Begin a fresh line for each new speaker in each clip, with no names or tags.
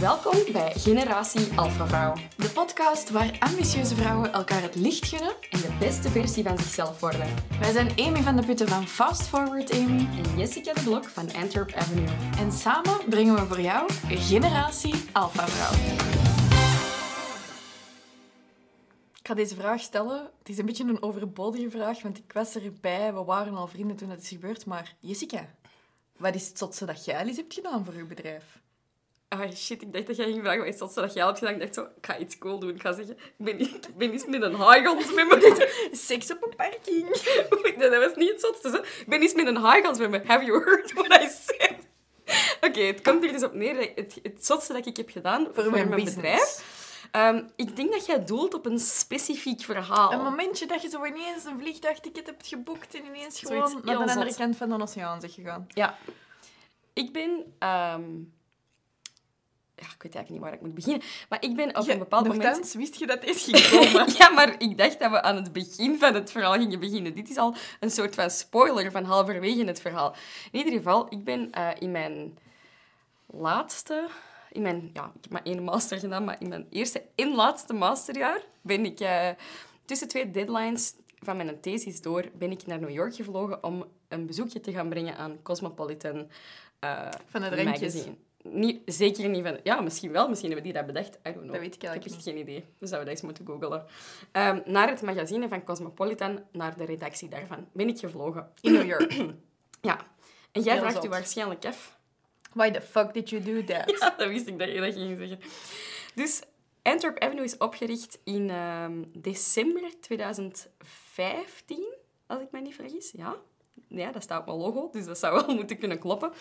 Welkom bij Generatie Alpha Vrouw.
De podcast waar ambitieuze vrouwen elkaar het licht gunnen.
En de beste versie van zichzelf worden.
Wij zijn Amy van de Putten van Fast Forward Amy.
En Jessica de Blok van Antwerp Avenue.
En samen brengen we voor jou Generatie Alpha Vrouw. Ik ga deze vraag stellen. Het is een beetje een overbodige vraag, want ik was erbij. We waren al vrienden toen dat is gebeurd. Maar Jessica, wat is het zotste dat jij al hebt gedaan voor uw bedrijf?
Ah shit, ik dacht dat jij ging vragen wat is dat dat jij had gedaan. Ik dacht zo, ik ga iets cool doen. Ik ga zeggen, ik ben, ik ben eens met een haaigans met me.
Seks op een parking.
Dat was niet het zotste. Zo. Ik ben eens met een haaigans met me. Have you heard what I said? Oké, het komt er dus op neer. dat Het, het zotste dat ik heb gedaan voor,
mijn
bedrijf. Ehm, ik denk dat jij doelt op een specifiek verhaal.
Een momentje dat je zo ineens een vliegtuigticket hebt geboekt en ineens gewoon naar de andere kant van de oceaan bent gegaan.
Ja. Ik ben... ehm, Ja, ik weet eigenlijk niet waar ik moet beginnen. Maar ik ben op een bepaald moment...
Wist je dat dit ging komen?
ja, maar ik dacht dat we aan het begin van het verhaal gingen beginnen. Dit is al een soort van spoiler van halverwege het verhaal. In ieder geval, ik ben eh, in mijn laatste... In mijn, ja, ik heb maar één master gedaan, maar in mijn eerste en laatste masterjaar ben ik eh, tussen twee deadlines van mijn thesis door ben ik naar New York gevlogen om een bezoekje te gaan brengen aan Cosmopolitan
Van drankjes.
magazine. Niet, zeker niet van... Ja, misschien wel. Misschien hebben die dat bedacht. I don't know.
Dat weet ik eigenlijk
Ik heb echt geen idee. We zouden dat eens moeten googlen. Ehm, naar het magazine van Cosmopolitan, naar de redactie daarvan, ben ik gevlogen.
In New York.
Ja. En jij
Heel
vraagt
zot.
u waarschijnlijk af.
Why the fuck did you do that?
Ja, dat wist ik dat je dat ging zeggen. Dus Antwerp Avenue is opgericht in ehm, december 2015, als ik me niet vergis. Ja. Ja, dat staat op mijn logo, dus dat zou wel moeten kunnen kloppen.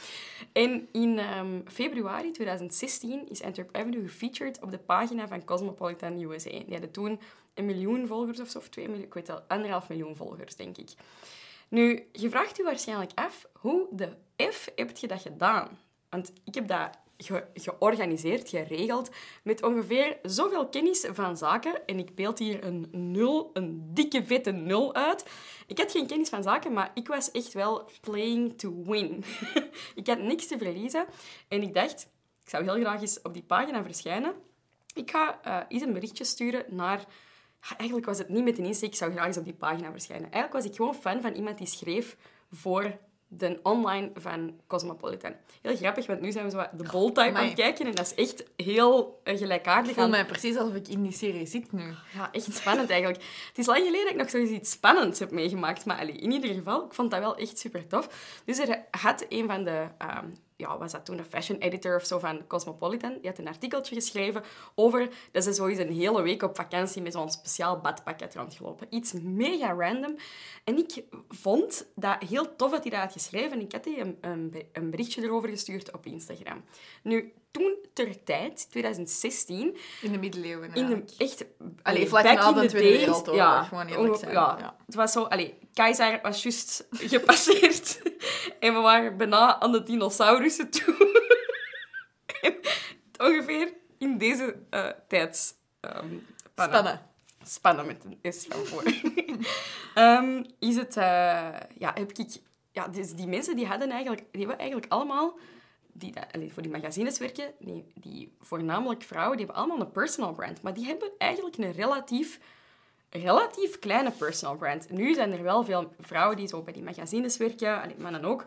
En in ehm, februari 2016 is Antwerp Avenue gefeatured op de pagina van Cosmopolitan USA. Die hadden toen een miljoen volgers of zo, of twee miljoen, ik weet wel, anderhalf miljoen volgers, denk ik. Nu, je vraagt u waarschijnlijk af, hoe de F heb je dat gedaan? Want ik heb dat ge- georganiseerd, geregeld, met ongeveer zoveel kennis van zaken. En ik beeld hier een nul, een dikke vette nul uit. Ik had geen kennis van zaken, maar ik was echt wel playing to win. ik had niks te verliezen. En ik dacht, ik zou heel graag eens op die pagina verschijnen. Ik ga eh eens een berichtje sturen naar... Eigenlijk was het niet met een insteek, ik zou graag eens op die pagina verschijnen. Eigenlijk was ik gewoon fan van iemand die schreef voor de online van Cosmopolitan. Heel grappig, want nu zijn we zo wat de bold type aan het kijken en dat is echt heel eh,
Ik
gelijkaardig
voel
aan...
mij precies alsof ik in die serie zit nu.
Ja, echt spannend eigenlijk. Het is lang geleden dat ik nog zoiets iets spannends heb meegemaakt. Maar allee, in ieder geval, ik vond dat wel echt super tof. Dus er had een van de... ehm, ja, was dat toen de fashion editor of zo van Cosmopolitan? Die had een artikeltje geschreven over dat ze zo eens een hele week op vakantie met zo'n speciaal badpak had rondgelopen. Iets mega random. En ik vond dat heel tof dat hij dat had geschreven. Ik had die een, een, be- een berichtje erover gestuurd op Instagram. Nu, toen ter tijd, 2016,
In de middeleeuwen.
in de echt...
Allee, vlak na de Tweede Wereldoorlog,
ja,
gewoon eerlijk
onge-
zijn,
Ja,
ja.
Het was zo... Allee, Keizer was juist gepasseerd. en we waren bijna aan de dinosaurussen toe. En ongeveer in deze eh tijds... ehm, pannen.
Spannen.
Spannen met een S van voor. Ehm, is het... eh, ja, heb ik... Ja, dus die mensen die hadden eigenlijk... Die hebben eigenlijk allemaal... Die dat- allee, voor die magazines werken, die, die voornamelijk vrouwen, die hebben allemaal een personal brand. Maar die hebben eigenlijk een relatief, relatief kleine personal brand. Nu zijn er wel veel vrouwen die zo bij die magazines werken, mannen ook,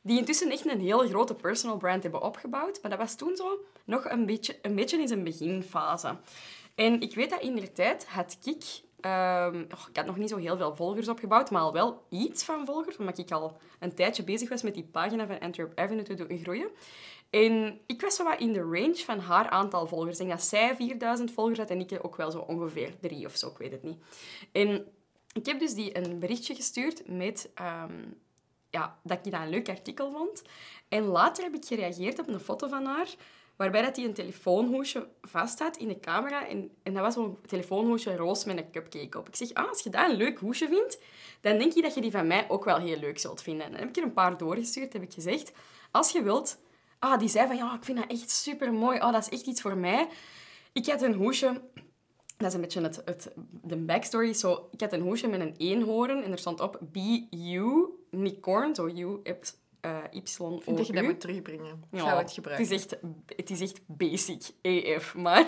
die intussen echt een heel grote personal brand hebben opgebouwd. Maar dat was toen zo nog een beetje, een beetje in zijn beginfase. En ik weet dat in die tijd had ik... ehm, oh, ik had nog niet zo heel veel volgers opgebouwd, maar al wel iets van volgers, omdat ik al een tijdje bezig was met die pagina van Antwerp Avenue te doen groeien. En ik was zo wat in de range van haar aantal volgers. Ik denk dat zij 4000 volgers had en ik ook wel zo ongeveer drie of zo, ik weet het niet. En ik heb dus die een berichtje gestuurd met ehm, ja, dat ik dat een leuk artikel vond. En later heb ik gereageerd op een foto van haar, waarbij dat hij een telefoonhoesje vast had in de camera. En, en dat was zo'n telefoonhoesje roos met een cupcake op. Ik zeg, ah, als je dat een leuk hoesje vindt, dan denk je dat je die van mij ook wel heel leuk zult vinden. En dan heb ik er een paar doorgestuurd, heb ik gezegd, als je wilt... Ah, die zei van, ja, ik vind dat echt super mooi. Oh, dat is echt iets voor mij. Ik had een hoesje dat is een beetje het, het, de backstory. Zo, ik had een hoesje met een eenhoorn en er stond op Be You, niet corn. Zo, you, hebt uh, y
Ik vind dat je dat moet terugbrengen.
Ja,
het gebruiken.
Het is, echt, het is echt basic AF. Maar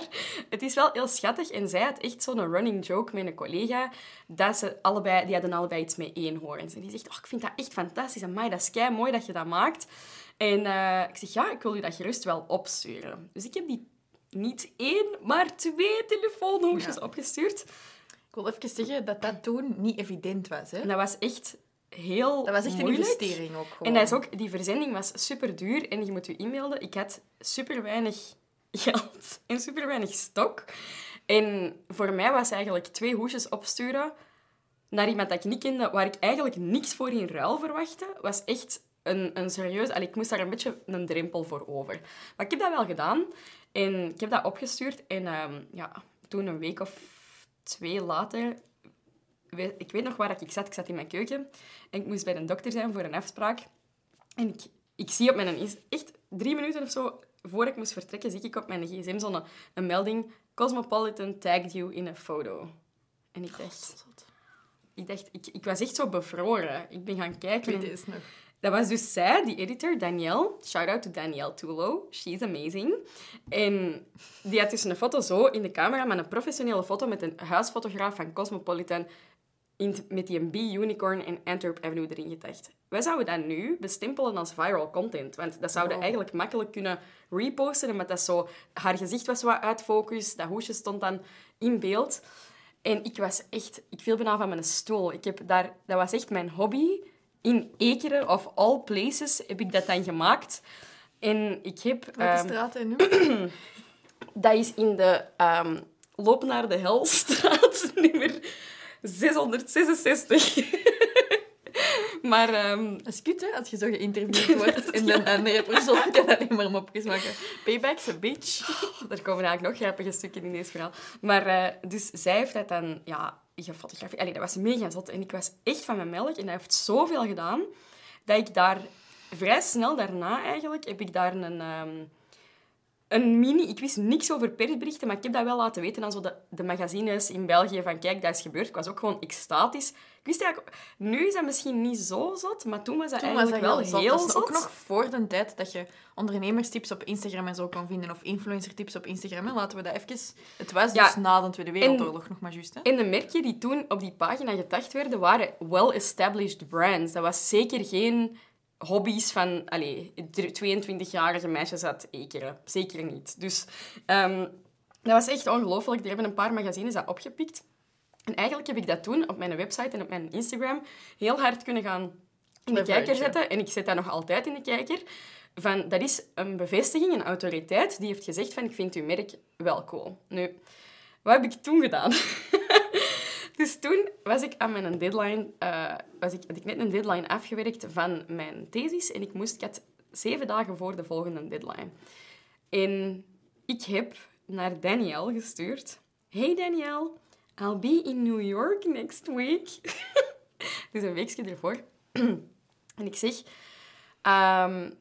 het is wel heel schattig. En zij had echt zo'n running joke met een collega. Dat ze allebei, die hadden allebei iets met eenhoorns. En die zegt, oh, ik vind dat echt fantastisch. Amai, dat is kei mooi dat je dat maakt. En eh, ik zeg, ja, ik wil je dat gerust wel opsturen. Dus ik heb die niet één, maar twee telefoonhoesjes
Ja.
opgestuurd.
Ik wil even zeggen dat dat toen niet evident was. Hè?
En dat was echt heel
Dat was echt een investering ook gewoon.
En dat is ook, die verzending was super duur en je moet je e-mailden. Ik had super weinig geld en super weinig stok. En voor mij was eigenlijk twee hoesjes opsturen naar iemand dat ik niet kende, waar ik eigenlijk niks voor in ruil verwachtte, was echt een, een serieus... Allee, ik moest daar een beetje een drempel voor over. Maar ik heb dat wel gedaan. En ik heb dat opgestuurd. En ehm, ja, toen een week of twee later... Ik weet nog waar ik zat. Ik zat in mijn keuken. En ik moest bij de dokter zijn voor een afspraak. En ik, ik zie op mijn... is- Echt drie minuten of zo voor ik moest vertrekken, zie ik op mijn gsm zo'n een melding... Cosmopolitan tagged you in a photo. En ik dacht... Ik dacht, ik, ik was echt zo bevroren. Ik ben gaan
Ik
kijken.
weet
en-
deze nog.
Dat was dus zij, die editor, Danielle. Shout-out to Danielle Tulo. She's amazing. En die had dus een foto zo in de camera, maar een professionele foto met een huisfotograaf van Cosmopolitan in, met die een B-unicorn en Antwerp Avenue erin getagd. Wij zouden dat nu bestempelen als viral content, want dat zouden
Wow.
eigenlijk makkelijk kunnen reposten, omdat dat zo... Haar gezicht was wat uit focus, dat hoesje stond dan in beeld. En ik was echt... Ik viel bijna van mijn stoel. Ik heb daar... Dat was echt mijn hobby. In Ekeren, of all places, heb ik dat dan gemaakt. En ik heb...
Welke
ehm,
straat en nu?
dat is in de ehm, Loop naar de Helstraat, nummer 666. maar ehm,
Dat is kut, hè, als je zo geïnterviewd wordt en dan andere persoon kan alleen maar mopjes maken. Payback's a bitch.
er komen eigenlijk nog grappige stukken in deze verhaal. Maar eh, dus zij heeft dat dan ja, gefotografeerd. Allee, dat was mega zot. En ik was echt van mijn melk. En dat heeft zoveel gedaan, dat ik daar vrij snel daarna eigenlijk, heb ik daar een... ehm, een mini... Ik wist niks over persberichten, maar ik heb dat wel laten weten aan zo de, de magazines in België. Van, kijk, dat is gebeurd. Ik was ook gewoon extatisch. Ik wist eigenlijk... Nu is dat misschien niet zo zot, maar toen was dat
Toen was
eigenlijk
dat
wel
heel zot. Dat ook nog voor de tijd dat je ondernemerstips op Instagram en zo kon vinden. Of influencertips op Instagram. hè. Laten we dat even... Het was
Ja.
dus na de Tweede Wereldoorlog nog maar juist. Hè?
En de merken die toen op die pagina getagd werden, waren well-established brands. Dat was zeker geen hobby's van allee, 22-jarige meisjes uit Ekeren. Zeker niet. Dus ehm, dat was echt ongelooflijk. Er hebben een paar magazines dat opgepikt. En eigenlijk heb ik dat toen op mijn website en op mijn Instagram heel hard kunnen gaan in de kijker zetten. En ik zet dat nog altijd in de kijker. Van, dat is een bevestiging, een autoriteit, die heeft gezegd van ik vind uw merk wel cool. Nu, wat heb ik toen gedaan? Dus toen was ik aan mijn deadline, eh, was ik, had ik net een deadline afgewerkt van mijn thesis en ik moest, ik had zeven dagen voor de volgende deadline. En ik heb naar Danielle gestuurd. Hey Danielle, I'll be in New York next week. dus een weekje ervoor. en ik zeg, um,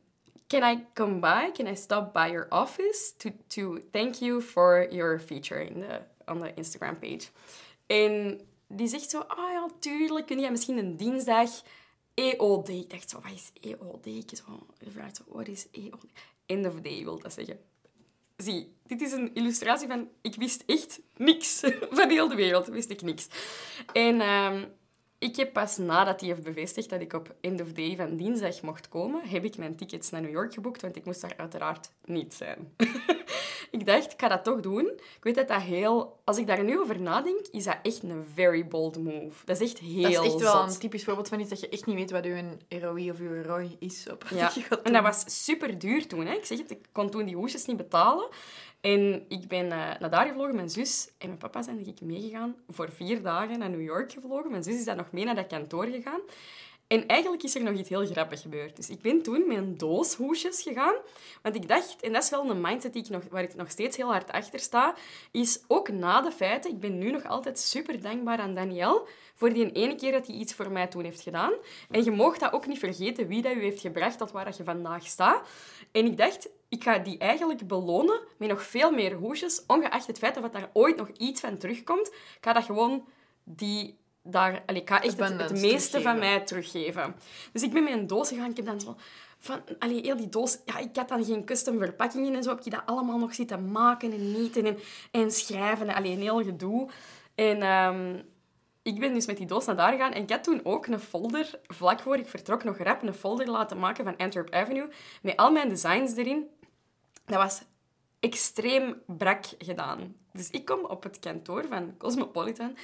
can I come by? Can I stop by your office to, to thank you for your feature in the, on the Instagram page? En die zegt zo, ah ja, tuurlijk, kun jij misschien een dinsdag EOD. Ik dacht zo, wat is EOD? Ik zo, wat is EOD? End of day wil dat zeggen. Zie, dit is een illustratie van... Ik wist echt niks. Van de wereld wist ik niks. En ehm, ik heb pas nadat hij heeft bevestigd dat ik op end of day van dinsdag mocht komen, heb ik mijn tickets naar New York geboekt, want ik moest daar uiteraard niet zijn. ik dacht, ik ga dat toch doen. Ik weet dat dat heel... Als ik daar nu over nadenk, is dat echt een very bold move. Dat is echt heel
Dat is echt wel
zot.
een typisch voorbeeld van iets dat je echt niet weet wat uw ROI of uw ROI is. Op
Ja,
je gaat
en dat was super duur toen. Hè. Ik zeg het, ik kon toen die hoesjes niet betalen. En ik ben eh, naar daar gevlogen. Mijn zus en mijn papa zijn denk ik meegegaan. Voor vier dagen naar New York gevlogen. Mijn zus is dan nog mee naar dat kantoor gegaan. En eigenlijk is er nog iets heel grappigs gebeurd. Dus ik ben toen met een doos hoesjes gegaan. Want ik dacht, en dat is wel een mindset die ik nog, waar ik nog steeds heel hard achter sta, is ook na de feiten, ik ben nu nog altijd super dankbaar aan Danielle voor die ene keer dat hij iets voor mij toen heeft gedaan. En je mag dat ook niet vergeten wie dat u heeft gebracht tot waar je vandaag staat. En ik dacht, ik ga die eigenlijk belonen met nog veel meer hoesjes, ongeacht het feit dat daar ooit nog iets van terugkomt. Ik ga dat gewoon die daar... Allee, ik ga echt het, meeste van mij teruggeven. Dus ik ben met een doos gegaan. Ik heb dan zo... Van, allee, heel die doos... Ja, ik had dan geen custom verpakkingen en zo. Heb je dat allemaal nog zitten maken en nieten en, en schrijven. Allee, een heel gedoe. En ehm, ik ben dus met die doos naar daar gegaan. En ik had toen ook een folder, vlak voor ik vertrok, nog rap een folder laten maken van Antwerp Avenue. Met al mijn designs erin. Dat was extreem brak gedaan. Dus ik kom op het kantoor van Cosmopolitan.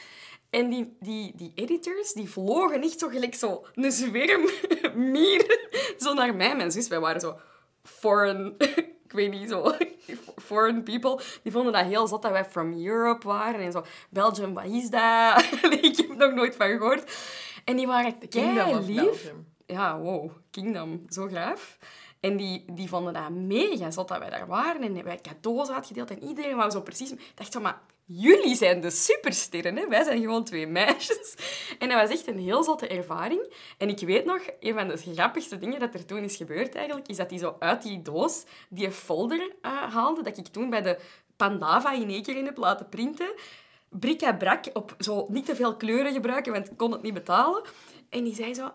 En die, die, die editors, die vlogen echt zo gelijk zo een zwerm mieren. Zo naar mij. Mijn zus, wij waren zo foreign... Ik weet niet, zo... Foreign people. Die vonden dat heel zot dat wij from Europe waren. En zo, Belgium, wat is dat? ik heb er nog nooit van gehoord. En die waren
Kingdom of
lief ja, wow, Kingdom, zo graaf. En die, die vonden dat mega zot dat wij daar waren. En wij cadeaus uitgedeeld en iedereen wou zo precies... Ik dacht zo, maar jullie zijn de supersterren, hè? Wij zijn gewoon twee meisjes. En dat was echt een heel zotte ervaring. En ik weet nog, een van de grappigste dingen dat er toen is gebeurd eigenlijk, is dat die zo uit die doos die folder eh, haalde, dat ik toen bij de Pandava in één keer in heb laten printen brik à brak op zo niet te veel kleuren gebruiken, want ik kon het niet betalen. En die zei zo...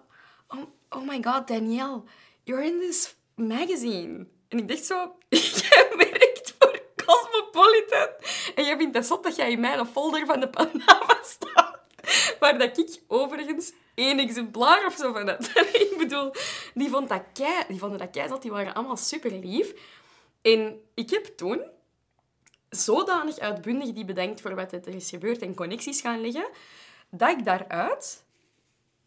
Oh, oh my god, Danielle, you're in this magazine. En ik dacht zo... Jij werkt voor Cosmopolitan. En jij vindt het zot dat jij in mijn folder van de Panama staat. Waar dat ik overigens één exemplaar of zo van had. ik bedoel, die, vond dat die vonden dat kei zot. Die waren allemaal super lief. En ik heb toen zodanig uitbundig die bedenkt voor wat er is gebeurd en connecties gaan leggen, dat ik daaruit,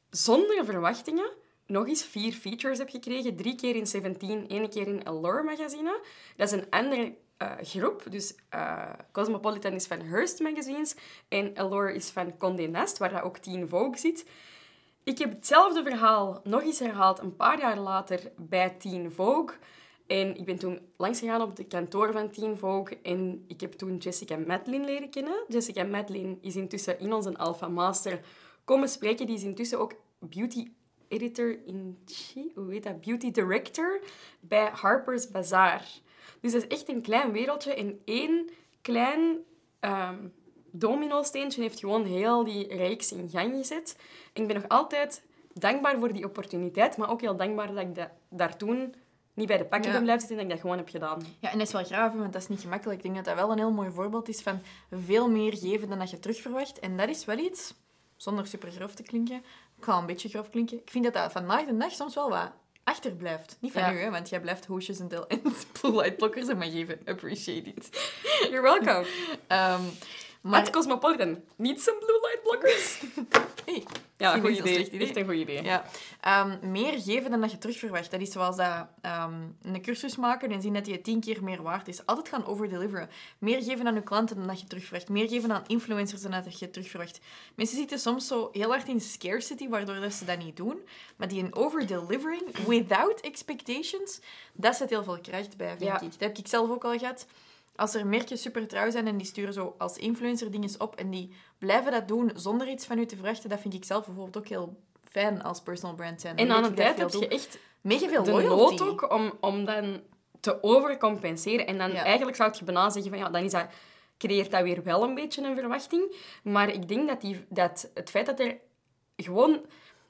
zonder verwachtingen, nog eens vier features heb gekregen. Drie keer in 17, één keer in Allure magazine. Dat is een andere eh, groep. Dus eh, Cosmopolitan is van Hearst Magazines en Allure is van Condé Nast, waar ook Teen Vogue zit. Ik heb hetzelfde verhaal nog eens herhaald een paar jaar later bij Teen Vogue. En ik ben toen langs gegaan op de kantoor van Teen Vogue en ik heb toen Jessica Madeline leren kennen. Jessica Madeline is intussen in onze Alpha Master komen spreken. Die is intussen ook beauty editor in chief, hoe heet dat? Beauty director bij Harper's Bazaar. Dus dat is echt een klein wereldje en één klein ehm domino-steentje heeft gewoon heel die reeks in gang gezet. En ik ben nog altijd dankbaar voor die opportuniteit, maar ook heel dankbaar dat ik dat, daar toen niet bij de pakken
Ja.
ben blijven zitten en dat ik dat gewoon heb gedaan.
Ja, en dat is wel graaf, want dat is niet gemakkelijk. Ik denk dat dat wel een heel mooi voorbeeld is van veel meer geven dan dat je terug verwacht. En dat is wel iets, zonder super grof te klinken, ik ga een beetje grof klinken, ik vind dat dat vandaag de dag soms wel wat achterblijft. Niet van
Ja.
u, hè, want jij blijft hoesjes en, en blue light blockers en maar geven. Appreciate it.
You're welcome. Maar
maar
Cosmopolitan, niet some blue light blockers. Ja, goed idee. Echt een goed idee.
Ja, ehm, meer geven dan dat je terug verwacht. Dat is zoals dat, ehm, een cursus maken en zien dat die tien keer meer waard is. Altijd gaan overdeliveren. Meer geven aan je klanten dan dat je terug verwacht. Meer geven aan influencers dan dat je terug verwacht. Mensen zitten soms zo heel hard in scarcity, waardoor dat ze dat niet doen. Maar die een overdelivering, without expectations, dat zet heel veel kracht bij, vind
Ja.
ik. Dat heb ik zelf ook al gehad. Als er merken super trouw zijn en die sturen zo als influencer dingen op en die blijven dat doen zonder iets van u te verwachten, dat vind ik zelf bijvoorbeeld ook heel fijn als personal brand zijn.
En aan een tijd heb je echt
mega veel
de
loyalty.
nood ook om, om dan te overcompenseren. En dan
Ja.
eigenlijk zou je bijna zeggen van ja, dan is dat, creëert dat weer wel een beetje een verwachting. Maar ik denk dat, die, dat het feit dat er gewoon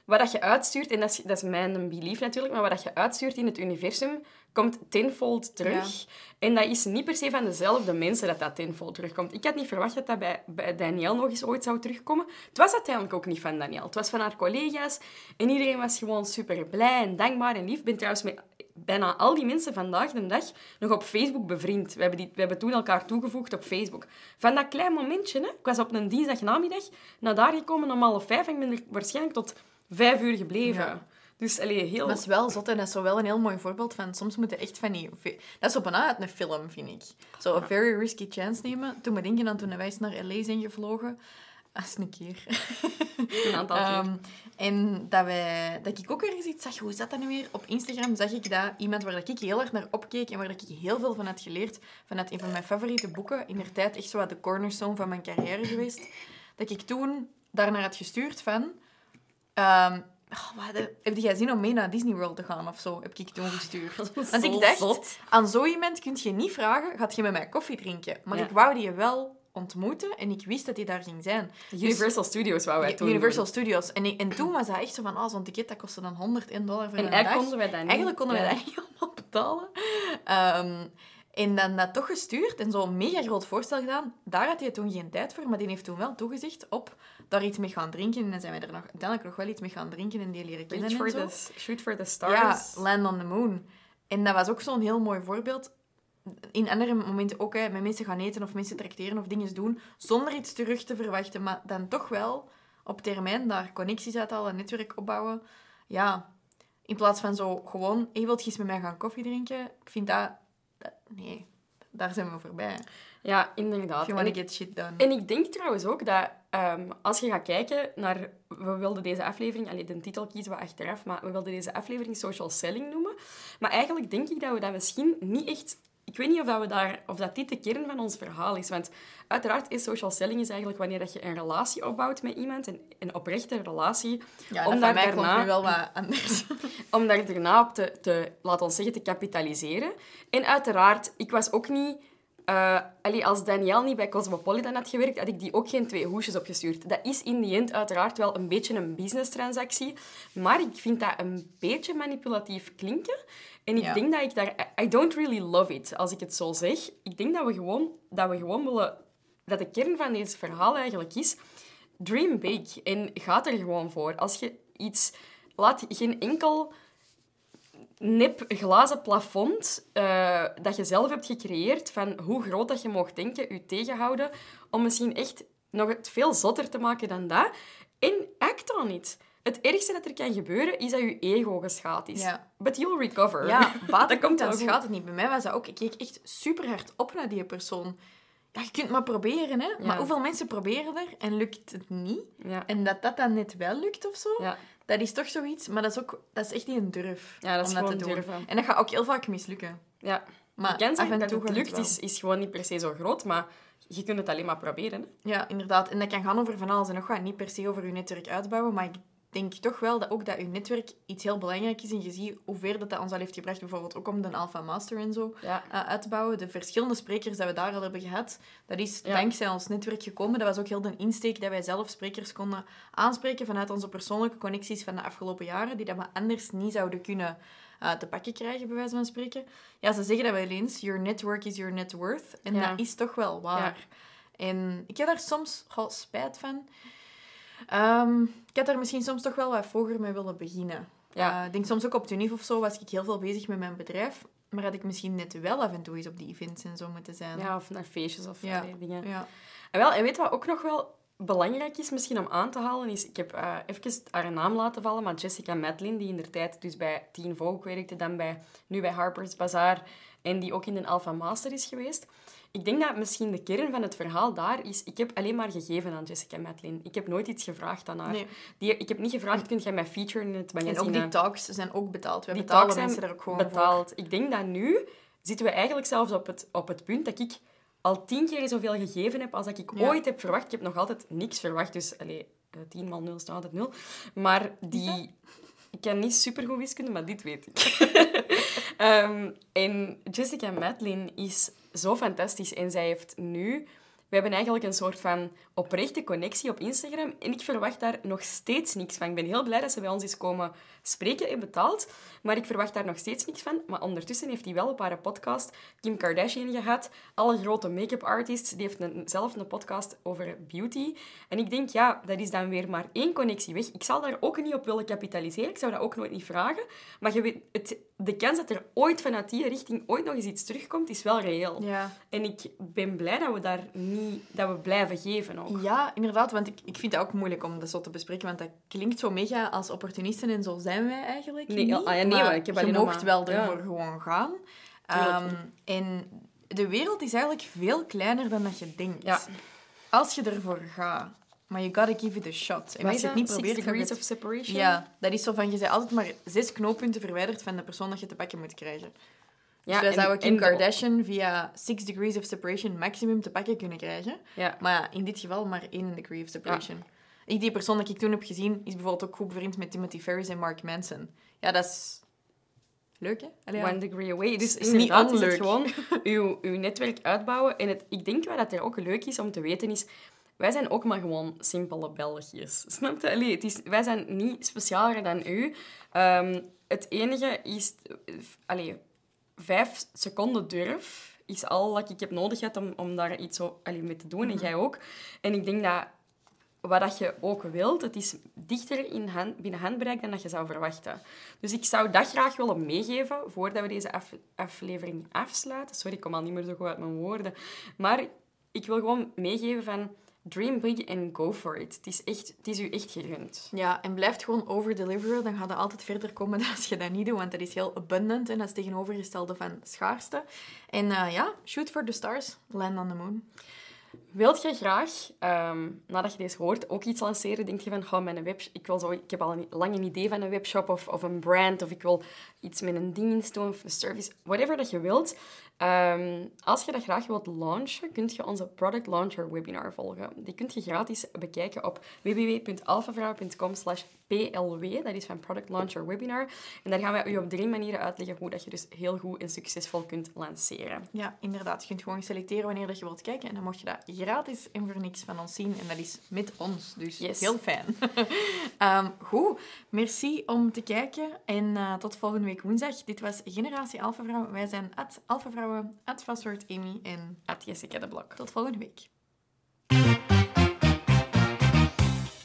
wat dat je uitstuurt, en dat is, dat is mijn belief natuurlijk, maar wat dat je uitstuurt in het universum, komt tenfold terug. En dat is niet per se van dezelfde mensen dat dat tenfold terugkomt. Ik had niet verwacht dat dat bij, bij Danielle nog eens ooit zou terugkomen. Het was uiteindelijk ook niet van Danielle. Het was van haar collega's. En iedereen was gewoon super blij en dankbaar en lief. Ik ben trouwens met bijna al die mensen vandaag de dag nog op Facebook bevriend. We hebben, die, we hebben toen elkaar toegevoegd op Facebook. Van dat klein momentje, hè, ik was op een dinsdagnamiddag naar daar gekomen om half vijf en ik ben er waarschijnlijk tot vijf uur gebleven.
Ja.
Dus allee, heel...
Dat is wel zot en dat is zo wel een heel mooi voorbeeld van soms moeten echt van die... Dat is zo bijna uit een film, vind ik. Zo een very risky chance nemen. Toen we denken aan toen wij eens naar L.A. zijn gevlogen. Als een keer.
een aantal keer.
Ehm, en dat, wij, dat ik ook ergens iets zag, hoe is dat dan nu weer? Op Instagram zag ik dat iemand waar dat ik heel erg naar opkeek en waar dat ik heel veel van had geleerd, vanuit een van mijn favoriete boeken, in der tijd echt zo wat de cornerstone van mijn carrière geweest, dat ik toen daarnaar had gestuurd van... ehm, oh, wat, heb jij zin om mee naar Disney World te gaan of zo? Heb ik toen gestuurd. Want ik dacht,
zot.
aan zo iemand kun je niet vragen, gaat je met mij koffie drinken? Maar
Ja.
ik wou die wel ontmoeten en ik wist dat hij daar ging zijn.
Universal Studios wou wij toen
Universal
doen.
Studios. En, ik- en toen was dat echt zo van, oh, zo'n ticket dat kostte dan 101 dollar voor
En
een dag.
konden wij dat niet.
Eigenlijk konden wij dat niet allemaal betalen. Ehm, en dan dat toch gestuurd en zo'n mega groot voorstel gedaan. Daar had hij toen geen tijd voor, maar die heeft toen wel toegezegd op daar iets mee gaan drinken. En dan zijn wij er nog, uiteindelijk nog wel iets mee gaan drinken en die leren kennen en
for the, shoot for the
Ja,
stars.
Land on the Moon. En dat was ook zo'n heel mooi voorbeeld. In andere momenten ook, hè, met mensen gaan eten of mensen tracteren of dingen doen, zonder iets terug te verwachten, maar dan toch wel op termijn daar connecties uithalen, een netwerk opbouwen. Ja, in plaats van zo gewoon, je wilt eens met mij gaan koffie drinken? Ik vind dat... dat- nee, daar zijn we voorbij.
Ja, inderdaad.
If you
En
want
ik-
to get shit done.
En ik denk trouwens ook dat ehm, als je gaat kijken naar... We wilden deze aflevering... Allee, de titel kiezen we achteraf, maar we wilden deze aflevering social selling noemen. Maar eigenlijk denk ik dat we dat misschien niet echt... Ik weet niet of, dat we daar, of dat dit de kern van ons verhaal is. Want uiteraard is social selling is eigenlijk wanneer dat je een relatie opbouwt met iemand. Een, een oprechte relatie.
ja,
om
dat
daar daarna-
nu wel wat anders.
om daar daarna op te, te, laten we zeggen, te kapitaliseren. En uiteraard, ik was ook niet... eh, allee, als Danielle niet bij Cosmopolitan had gewerkt, had ik die ook geen twee hoesjes opgestuurd. Dat is in die end uiteraard wel een beetje een business-transactie. Maar ik vind dat een beetje manipulatief klinken. En ik
Ja.
denk dat ik daar... I don't really love it, als ik het zo zeg. Ik denk dat we gewoon, dat we gewoon willen... Dat de kern van deze verhaal eigenlijk is... Dream big en ga er gewoon voor. Als je iets... Laat geen enkel nep glazen plafond eh, dat je zelf hebt gecreëerd van hoe groot dat je mocht denken, u tegenhouden om misschien echt nog het veel zotter te maken dan dat. En act on it. Het ergste dat er kan gebeuren is dat je ego geschaad is.
Ja.
But you'll recover.
Ja, baat
dat komt
dan schaadt het niet. Bij mij was dat ook. Ik keek echt super hard op naar die persoon. Ja, je kunt maar proberen, hè. Maar hoeveel mensen proberen er en lukt het niet?
Ja.
En dat dat dan net wel lukt of zo,
Ja.
Dat is toch zoiets. Maar dat is, ook, dat is echt niet een durf
Ja, dat is
om dat te doen.
durven.
En dat gaat ook heel vaak mislukken.
ja.
Maar
je
af en
dat
toe
het lukt, is, is gewoon niet per se zo groot, maar je kunt het alleen maar proberen. Hè?
Ja, inderdaad. En dat kan gaan over van alles en nog wat. Niet per se over je netwerk uitbouwen, maar ik denk toch wel dat ook dat je netwerk iets heel belangrijk is. En je ziet hoe ver dat, dat ons al heeft gebracht, bijvoorbeeld ook om de Alpha Master en zo
Ja.
eh, uit te bouwen. De verschillende sprekers dat we daar al hebben gehad, dat is
Ja.
dankzij ons netwerk gekomen. Dat was ook heel de insteek dat wij zelf sprekers konden aanspreken vanuit onze persoonlijke connecties van de afgelopen jaren, die dat we anders niet zouden kunnen eh, te pakken krijgen, bij wijze van spreken. Ja, ze zeggen dat wel eens, your network is your net worth. En
Ja.
dat is toch wel waar. En ik heb daar soms spijt van. Ehm, ik had daar misschien soms toch wel wat vroeger mee willen beginnen.
Ja.
Eh, ik denk soms ook op Tunif of zo was ik heel veel bezig met mijn bedrijf. Maar had ik misschien net wel af en toe eens op die events en zo moeten zijn.
ja, of naar feestjes of
Ja.
dingen.
Ja.
En, wel, en weet wat ook nog wel belangrijk is misschien om aan te halen, is... Ik heb eh even haar naam laten vallen, maar Jessica Madeline, die in de tijd dus bij Teen Vogue werkte, dan bij, nu bij Harper's Bazaar, en die ook in de Alpha Master is geweest. Ik denk dat misschien de kern van het verhaal daar is... Ik heb alleen maar gegeven aan Jessica Madeline. Ik heb nooit iets gevraagd aan haar.
Nee.
Die, ik heb niet gevraagd, kun jij mij featuren in het magazine?
En ook die talks zijn ook betaald. We
Die
betalen
talks zijn
mensen daar ook gewoon
betaald. Ik denk dat nu zitten we eigenlijk zelfs op het, op het punt dat ik al tien keer zoveel gegeven heb als dat ik
Ja.
ooit heb verwacht. Ik heb nog altijd niks verwacht, dus allee, eh, 10 maal 0 staat altijd 0. Maar die... Ik kan niet supergoed wiskunde, maar dit weet ik. Ehm, en Jessica Madeline is zo fantastisch. En zij heeft nu... We hebben eigenlijk een soort van oprechte connectie op Instagram. En ik verwacht daar nog steeds niks van. Ik ben heel blij dat ze bij ons is komen spreken en betaald. Maar ik verwacht daar nog steeds niks van. Maar ondertussen heeft hij wel op haar podcast Kim Kardashian gehad. Alle grote make-up artists. Die heeft een, zelf een podcast over beauty. En ik denk, ja, dat is dan weer maar één connectie weg. Ik zal daar ook niet op willen kapitaliseren. Ik zou dat ook nooit niet vragen. Maar je weet, het, de kans dat er ooit vanuit die richting ooit nog eens iets terugkomt, is wel reëel.
Ja.
En ik ben blij dat we daar niet... Dat we blijven geven ook.
Ja, inderdaad. Want ik, ik vind het ook moeilijk om dat zo te bespreken. Want dat klinkt zo mega als opportunisten en zo zijn wij eigenlijk
Nee,
niet.
ah ja, nee,
maar
maar ik heb
je mocht
maar-
wel
ja.
ervoor gewoon gaan. Ehm, en de wereld is eigenlijk veel kleiner dan dat je denkt.
Ja.
Als je ervoor gaat. Maar you gotta give it a shot. En als je het niet probeert...
degrees of separation?
Ja, dat is zo van, je bent altijd maar zes knooppunten verwijderd van de persoon dat je te pakken moet krijgen.
Ja,
dus wij zouden Kim
de-
Kardashian via Six Degrees of Separation maximum te pakken kunnen krijgen.
Ja.
Maar ja, in dit geval maar één degree of separation. Ik, die persoon dat ik toen heb gezien, is bijvoorbeeld ook goed bevriend met Timothy Ferris en Mark Manson. Ja, dat is Leuk, hè? Allee.
One degree away. Dus
is niet
is het gewoon uw, uw netwerk uitbouwen. En het, ik denk wat dat er ook leuk is om te weten is... Wij zijn ook maar gewoon simpele Belgiërs. Snap je? Allee, het is, wij zijn niet specialer dan u. Ehm, het enige is... eh, Allee, vijf seconden durf is al wat ik heb nodig gehad om, om daar iets zo, allee, mee te doen. En jij ook. En ik denk dat wat dat je ook wilt, het is dichter in hand, binnen handbereik dan dat je zou verwachten. Dus ik zou dat graag willen meegeven voordat we deze af- aflevering afsluiten. Sorry, ik kom al niet meer zo goed uit mijn woorden. Maar ik wil gewoon meegeven van dream big and go for it. Het is, echt, het is u echt gegund.
Ja, en blijft gewoon overdeliveren. Dan gaat het altijd verder komen als je dat niet doet. Want dat is heel abundant en dat is tegenovergestelde van schaarste. En eh, ja, shoot for the stars, land on the moon.
Wilt je graag, ehm, nadat je deze hoort, ook iets lanceren? Denk je van, oh, mijn web, ik, wil zo, ik heb al een, lang een idee van een webshop of, of een brand, of ik wil iets met een dienst doen of een service, whatever dat je wilt. Ehm, als je dat graag wilt launchen, kun je onze Product Launcher webinar volgen. Die kun je gratis bekijken op www.alphavrouw.com plw. Dat is van Product Launcher Webinar. En daar gaan wij u op drie manieren uitleggen hoe dat je dus heel goed en succesvol kunt lanceren.
Ja, inderdaad. Je kunt gewoon selecteren wanneer dat je wilt kijken. En dan mocht je dat gratis en voor niks van ons zien. En dat is met ons. Dus
Yes.
heel fijn. Ehm, goed. Merci om te kijken. En eh, tot volgende week woensdag. Dit was Generatie Alpha Vrouw. Wij zijn at Alpha Vrouwen, at Fastword Amy. En
At Jessica de Blok.
tot volgende week.